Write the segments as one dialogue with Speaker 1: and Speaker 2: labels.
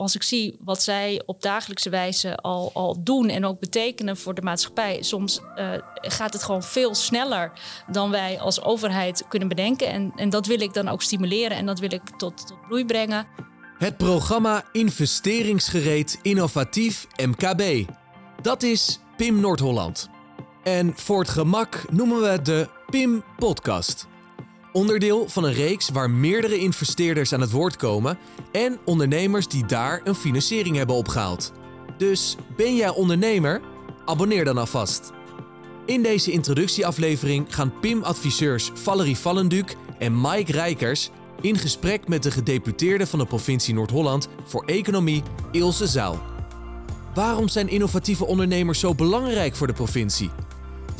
Speaker 1: als ik zie wat zij op dagelijkse wijze al, al doen en ook betekenen voor de maatschappij, soms uh, gaat het gewoon veel sneller dan wij als overheid kunnen bedenken. En, en dat wil ik dan ook stimuleren en dat wil ik tot, tot bloei brengen.
Speaker 2: Het programma Investeringsgereed Innovatief MKB. Dat is PIM Noord-Holland. En voor het gemak noemen we het de PIM Podcast. Onderdeel van een reeks waar meerdere investeerders aan het woord komen en ondernemers die daar een financiering hebben opgehaald. Dus ben jij ondernemer? Abonneer dan alvast. In deze introductieaflevering gaan PIM-adviseurs Valerie Vallenduk en Mike Rijkers in gesprek met de gedeputeerde van de provincie Noord-Holland voor Economie, Ilse Zaal. Waarom zijn innovatieve ondernemers zo belangrijk voor de provincie?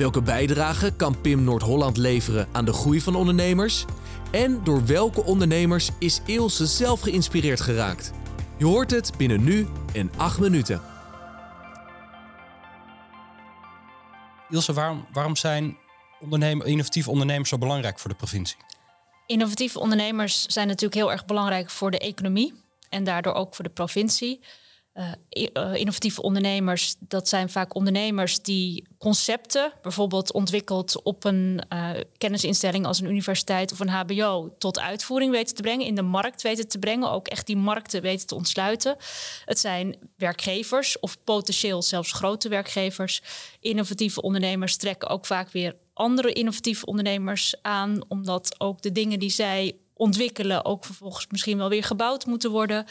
Speaker 2: Welke bijdrage kan PIM Noord-Holland leveren aan de groei van ondernemers? En door welke ondernemers is Ilse zelf geïnspireerd geraakt? Je hoort het binnen nu en acht minuten.
Speaker 3: Ilse, waarom, waarom zijn ondernemer, innovatieve ondernemers zo belangrijk voor de provincie?
Speaker 1: Innovatieve ondernemers zijn natuurlijk heel erg belangrijk voor de economie en daardoor ook voor de provincie. Uh, innovatieve ondernemers, dat zijn vaak ondernemers die concepten, bijvoorbeeld ontwikkeld op een uh, kennisinstelling als een universiteit of een HBO, tot uitvoering weten te brengen, in de markt weten te brengen, ook echt die markten weten te ontsluiten. Het zijn werkgevers of potentieel zelfs grote werkgevers. Innovatieve ondernemers trekken ook vaak weer andere innovatieve ondernemers aan, omdat ook de dingen die zij ontwikkelen ook vervolgens misschien wel weer gebouwd moeten worden.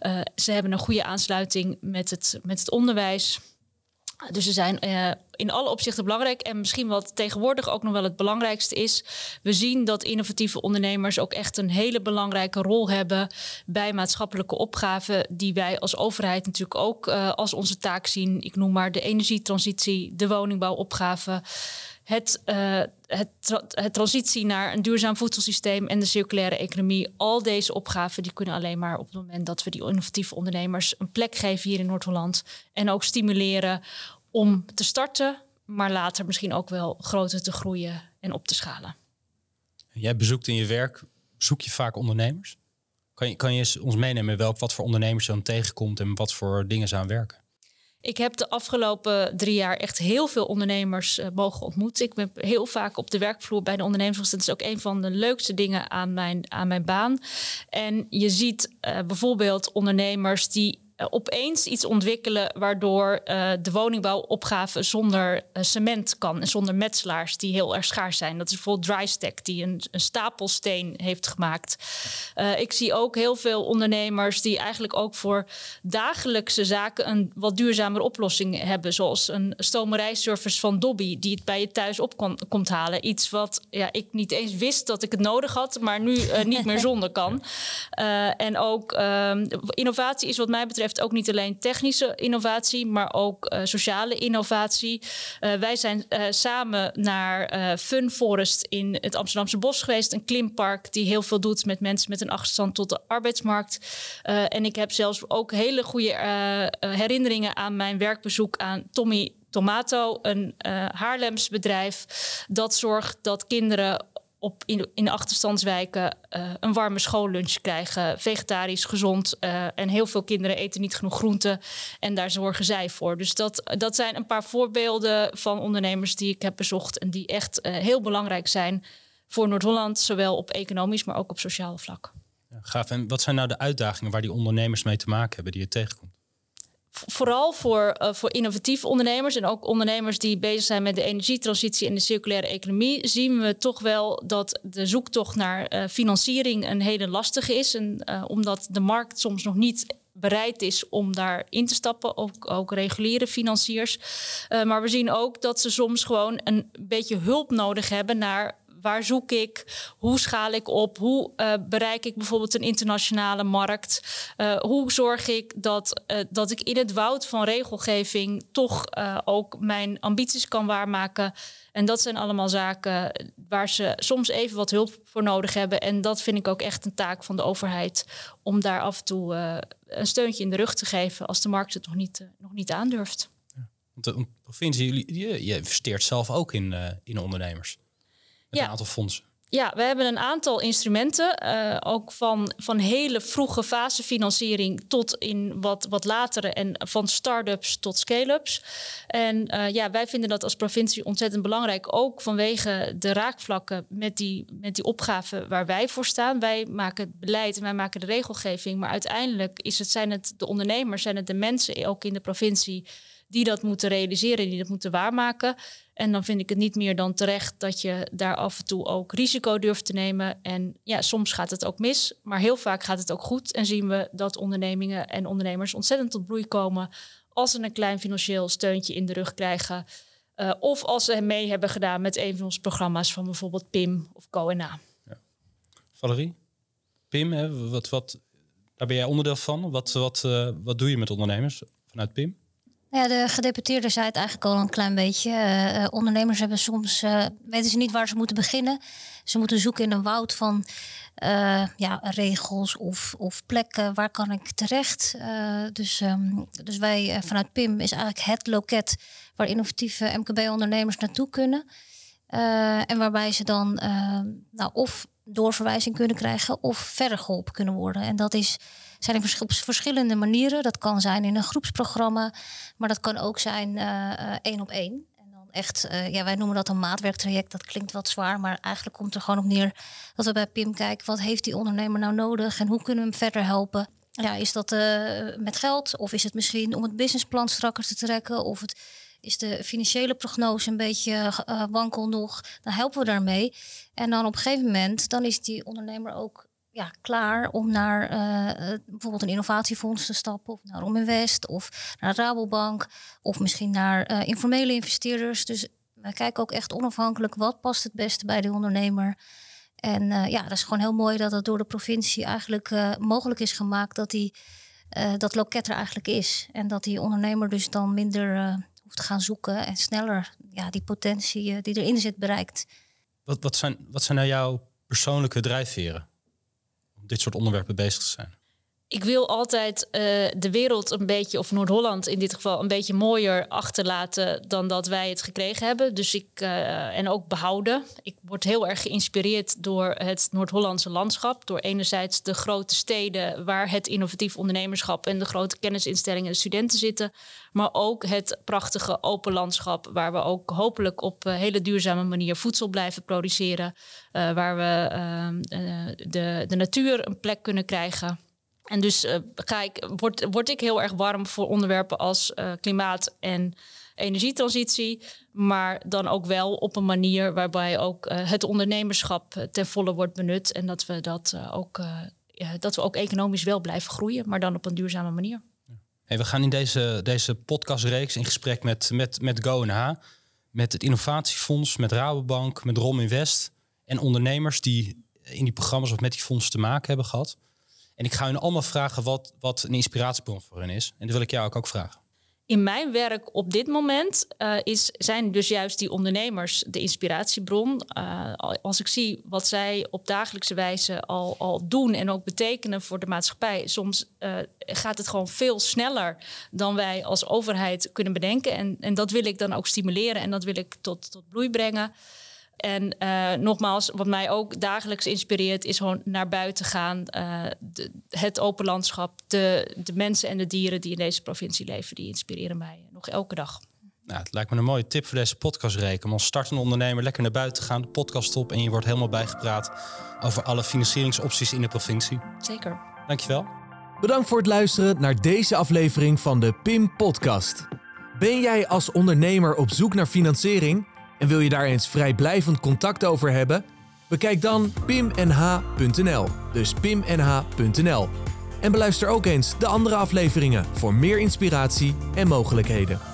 Speaker 1: Uh, ze hebben een goede aansluiting met het, met het onderwijs. Dus ze zijn uh, in alle opzichten belangrijk. En misschien wat tegenwoordig ook nog wel het belangrijkste is. We zien dat innovatieve ondernemers ook echt een hele belangrijke rol hebben bij maatschappelijke opgaven. Die wij als overheid natuurlijk ook uh, als onze taak zien. Ik noem maar de energietransitie, de woningbouwopgave het, uh, het, transitie naar een duurzaam voedselsysteem en de circulaire economie. Al deze opgaven die kunnen alleen maar op het moment dat we die innovatieve ondernemers een plek geven hier in Noord-Holland. En ook stimuleren om te starten, maar later misschien ook wel groter te groeien en op te schalen.
Speaker 3: Jij bezoekt in je werk, zoek je vaak ondernemers? Kan je, kan je ons meenemen welk, wat voor ondernemers je dan tegenkomt en wat voor dingen ze aan werken?
Speaker 1: Ik heb de afgelopen drie jaar echt heel veel ondernemers uh, mogen ontmoeten. Ik ben heel vaak op de werkvloer bij de ondernemers. Dat is ook een van de leukste dingen aan mijn, aan mijn baan. En je ziet uh, bijvoorbeeld ondernemers die opeens iets ontwikkelen waardoor uh, de woningbouwopgave zonder uh, cement kan en zonder metselaars die heel erg schaars zijn. Dat is bijvoorbeeld Drystack die een, een stapelsteen heeft gemaakt. ik zie ook heel veel ondernemers die eigenlijk ook voor dagelijkse zaken een wat duurzamere oplossing hebben, zoals een stomerijservice van Dobby die het bij je thuis op kon, komt halen. Iets wat ja, ik niet eens wist dat ik het nodig had, maar nu niet meer zonder kan. en ook ehm, innovatie is wat mij betreft ook niet alleen technische innovatie, maar ook uh, sociale innovatie. Uh, wij zijn uh, samen naar Fun Forest in het Amsterdamse Bos geweest, een klimpark die heel veel doet met mensen met een achterstand tot de arbeidsmarkt. en ik heb zelfs ook hele goede herinneringen aan mijn werkbezoek aan Tommy Tomato, een Haarlems bedrijf dat zorgt dat kinderen op in, in achterstandswijken uh, een warme schoollunch krijgen. Vegetarisch, gezond. Uh, en heel veel kinderen eten niet genoeg groenten. En daar zorgen zij voor. Dus dat, dat zijn een paar voorbeelden van ondernemers die ik heb bezocht. En die echt uh, heel belangrijk zijn voor Noord-Holland. Zowel op economisch, maar ook op sociaal vlak.
Speaker 3: Ja, gaaf. En wat zijn nou de uitdagingen waar die ondernemers mee te maken hebben die je tegenkomt?
Speaker 1: Vooral voor, uh, voor innovatieve ondernemers en ook ondernemers die bezig zijn met de energietransitie en de circulaire economie, zien we toch wel dat de zoektocht naar uh, financiering een hele lastige is. En uh, omdat de markt soms nog niet bereid is om daarin te stappen, ook, ook reguliere financiers. maar we zien ook dat ze soms gewoon een beetje hulp nodig hebben naar waar zoek ik? Hoe schaal ik op? Hoe uh, bereik ik bijvoorbeeld een internationale markt? Uh, hoe zorg ik dat, uh, dat ik in het woud van regelgeving toch ook mijn ambities kan waarmaken? En dat zijn allemaal zaken waar ze soms even wat hulp voor nodig hebben. En dat vind ik ook echt een taak van de overheid om daar af en toe een steuntje in de rug te geven als de markt het nog niet, nog niet aandurft.
Speaker 3: Want de provincie, jullie, je, je investeert zelf ook in, in ondernemers. Met ja. een aantal fondsen.
Speaker 1: Ja, we hebben een aantal instrumenten, uh, ook van, van hele vroege fase financiering tot in wat, wat latere en van start-ups tot scale-ups. En uh, ja, wij vinden dat als provincie ontzettend belangrijk, ook vanwege de raakvlakken met die, met die opgave waar wij voor staan. Wij maken het beleid en wij maken de regelgeving, maar uiteindelijk is het, zijn het de ondernemers, zijn het de mensen ook in de provincie die dat moeten realiseren, die dat moeten waarmaken. En dan vind ik het niet meer dan terecht dat je daar af en toe ook risico durft te nemen. En ja, soms gaat het ook mis, maar heel vaak gaat het ook goed. En zien we dat ondernemingen en ondernemers ontzettend tot bloei komen als ze een klein financieel steuntje in de rug krijgen. Uh, of als ze mee hebben gedaan met een van onze programma's van bijvoorbeeld PIM of CONA. Ja.
Speaker 3: Valerie, PIM, wat, wat, daar ben jij onderdeel van. Wat, wat, uh, wat doe je met ondernemers vanuit PIM?
Speaker 4: Ja, de gedeputeerde zei het eigenlijk al een klein beetje. Uh, ondernemers hebben soms, uh, weten ze niet waar ze moeten beginnen. Ze moeten zoeken in een woud van ja, regels of, of plekken. Waar kan ik terecht? dus, um, dus wij vanuit PIM is eigenlijk het loket waar innovatieve MKB-ondernemers naartoe kunnen. En waarbij ze dan nou, of doorverwijzing kunnen krijgen of verder geholpen kunnen worden. En dat is zijn in op verschillende manieren. Dat kan zijn in een groepsprogramma, maar dat kan ook zijn uh, één op één. Echt, uh, ja, wij noemen dat een maatwerktraject. Dat klinkt wat zwaar, maar eigenlijk komt er gewoon op neer dat we bij PIM kijken, wat heeft die ondernemer nou nodig en hoe kunnen we hem verder helpen? Ja, is dat met geld of is het misschien om het businessplan strakker te trekken of het is de financiële prognose een beetje uh, wankel nog, dan helpen we daarmee. En dan op een gegeven moment, dan is die ondernemer ook ja, klaar om naar uh, bijvoorbeeld een innovatiefonds te stappen, of naar Rominvest, of naar Rabobank, of misschien naar informele investeerders. Dus wij kijken ook echt onafhankelijk wat past het beste bij de ondernemer. En ja, dat is gewoon heel mooi dat het door de provincie eigenlijk mogelijk is gemaakt dat die, dat loket er eigenlijk is. En dat die ondernemer dus dan minder gaan zoeken en sneller ja, die potentie die erin zit bereikt.
Speaker 3: Wat, wat, zijn, wat zijn nou jouw persoonlijke drijfveren? dit soort onderwerpen bezig te zijn?
Speaker 1: Ik wil altijd uh, de wereld een beetje, of Noord-Holland in dit geval, een beetje mooier achterlaten dan dat wij het gekregen hebben. Dus ik, uh, en ook behouden. Ik word heel erg geïnspireerd door het Noord-Hollandse landschap. Door enerzijds de grote steden waar het innovatief ondernemerschap en de grote kennisinstellingen en de studenten zitten. Maar ook het prachtige open landschap waar we ook hopelijk op uh, hele duurzame manier voedsel blijven produceren. waar we ehm, de, de natuur een plek kunnen krijgen. En dus uh, ga ik, word, word ik heel erg warm voor onderwerpen als uh, klimaat en energietransitie. Maar dan ook wel op een manier waarbij ook uh, het ondernemerschap ten volle wordt benut. En dat we dat ook, dat we ook economisch wel blijven groeien, maar dan op een duurzame manier.
Speaker 3: Hey, we gaan in deze, deze podcastreeks in gesprek met, met, met GoNH, met het Innovatiefonds, met Rabobank, met Rom Invest en ondernemers die in die programma's of met die fondsen te maken hebben gehad. En ik ga hun allemaal vragen wat, wat een inspiratiebron voor hen is. En dat wil ik jou ook, ook vragen.
Speaker 1: In mijn werk op dit moment uh, is, zijn dus juist die ondernemers de inspiratiebron. Uh, als ik zie wat zij op dagelijkse wijze al, al doen en ook betekenen voor de maatschappij, soms uh, gaat het gewoon veel sneller dan wij als overheid kunnen bedenken. En, en dat wil ik dan ook stimuleren en dat wil ik tot, tot bloei brengen. En uh, nogmaals, wat mij ook dagelijks inspireert, is gewoon naar buiten gaan. Uh, de, het open landschap, de, de mensen en de dieren die in deze provincie leven, die inspireren mij nog elke dag.
Speaker 3: Nou, het lijkt me een mooie tip voor deze podcastreek. Om als startende ondernemer lekker naar buiten te gaan, de podcast op en je wordt helemaal bijgepraat over alle financieringsopties in de provincie.
Speaker 1: Zeker.
Speaker 3: Dankjewel.
Speaker 2: Bedankt voor het luisteren naar deze aflevering van de PIM Podcast. Ben jij als ondernemer op zoek naar financiering? En wil je daar eens vrijblijvend contact over hebben? Bekijk dan pimnh.nl, dus pimnh.nl. En beluister ook eens de andere afleveringen voor meer inspiratie en mogelijkheden.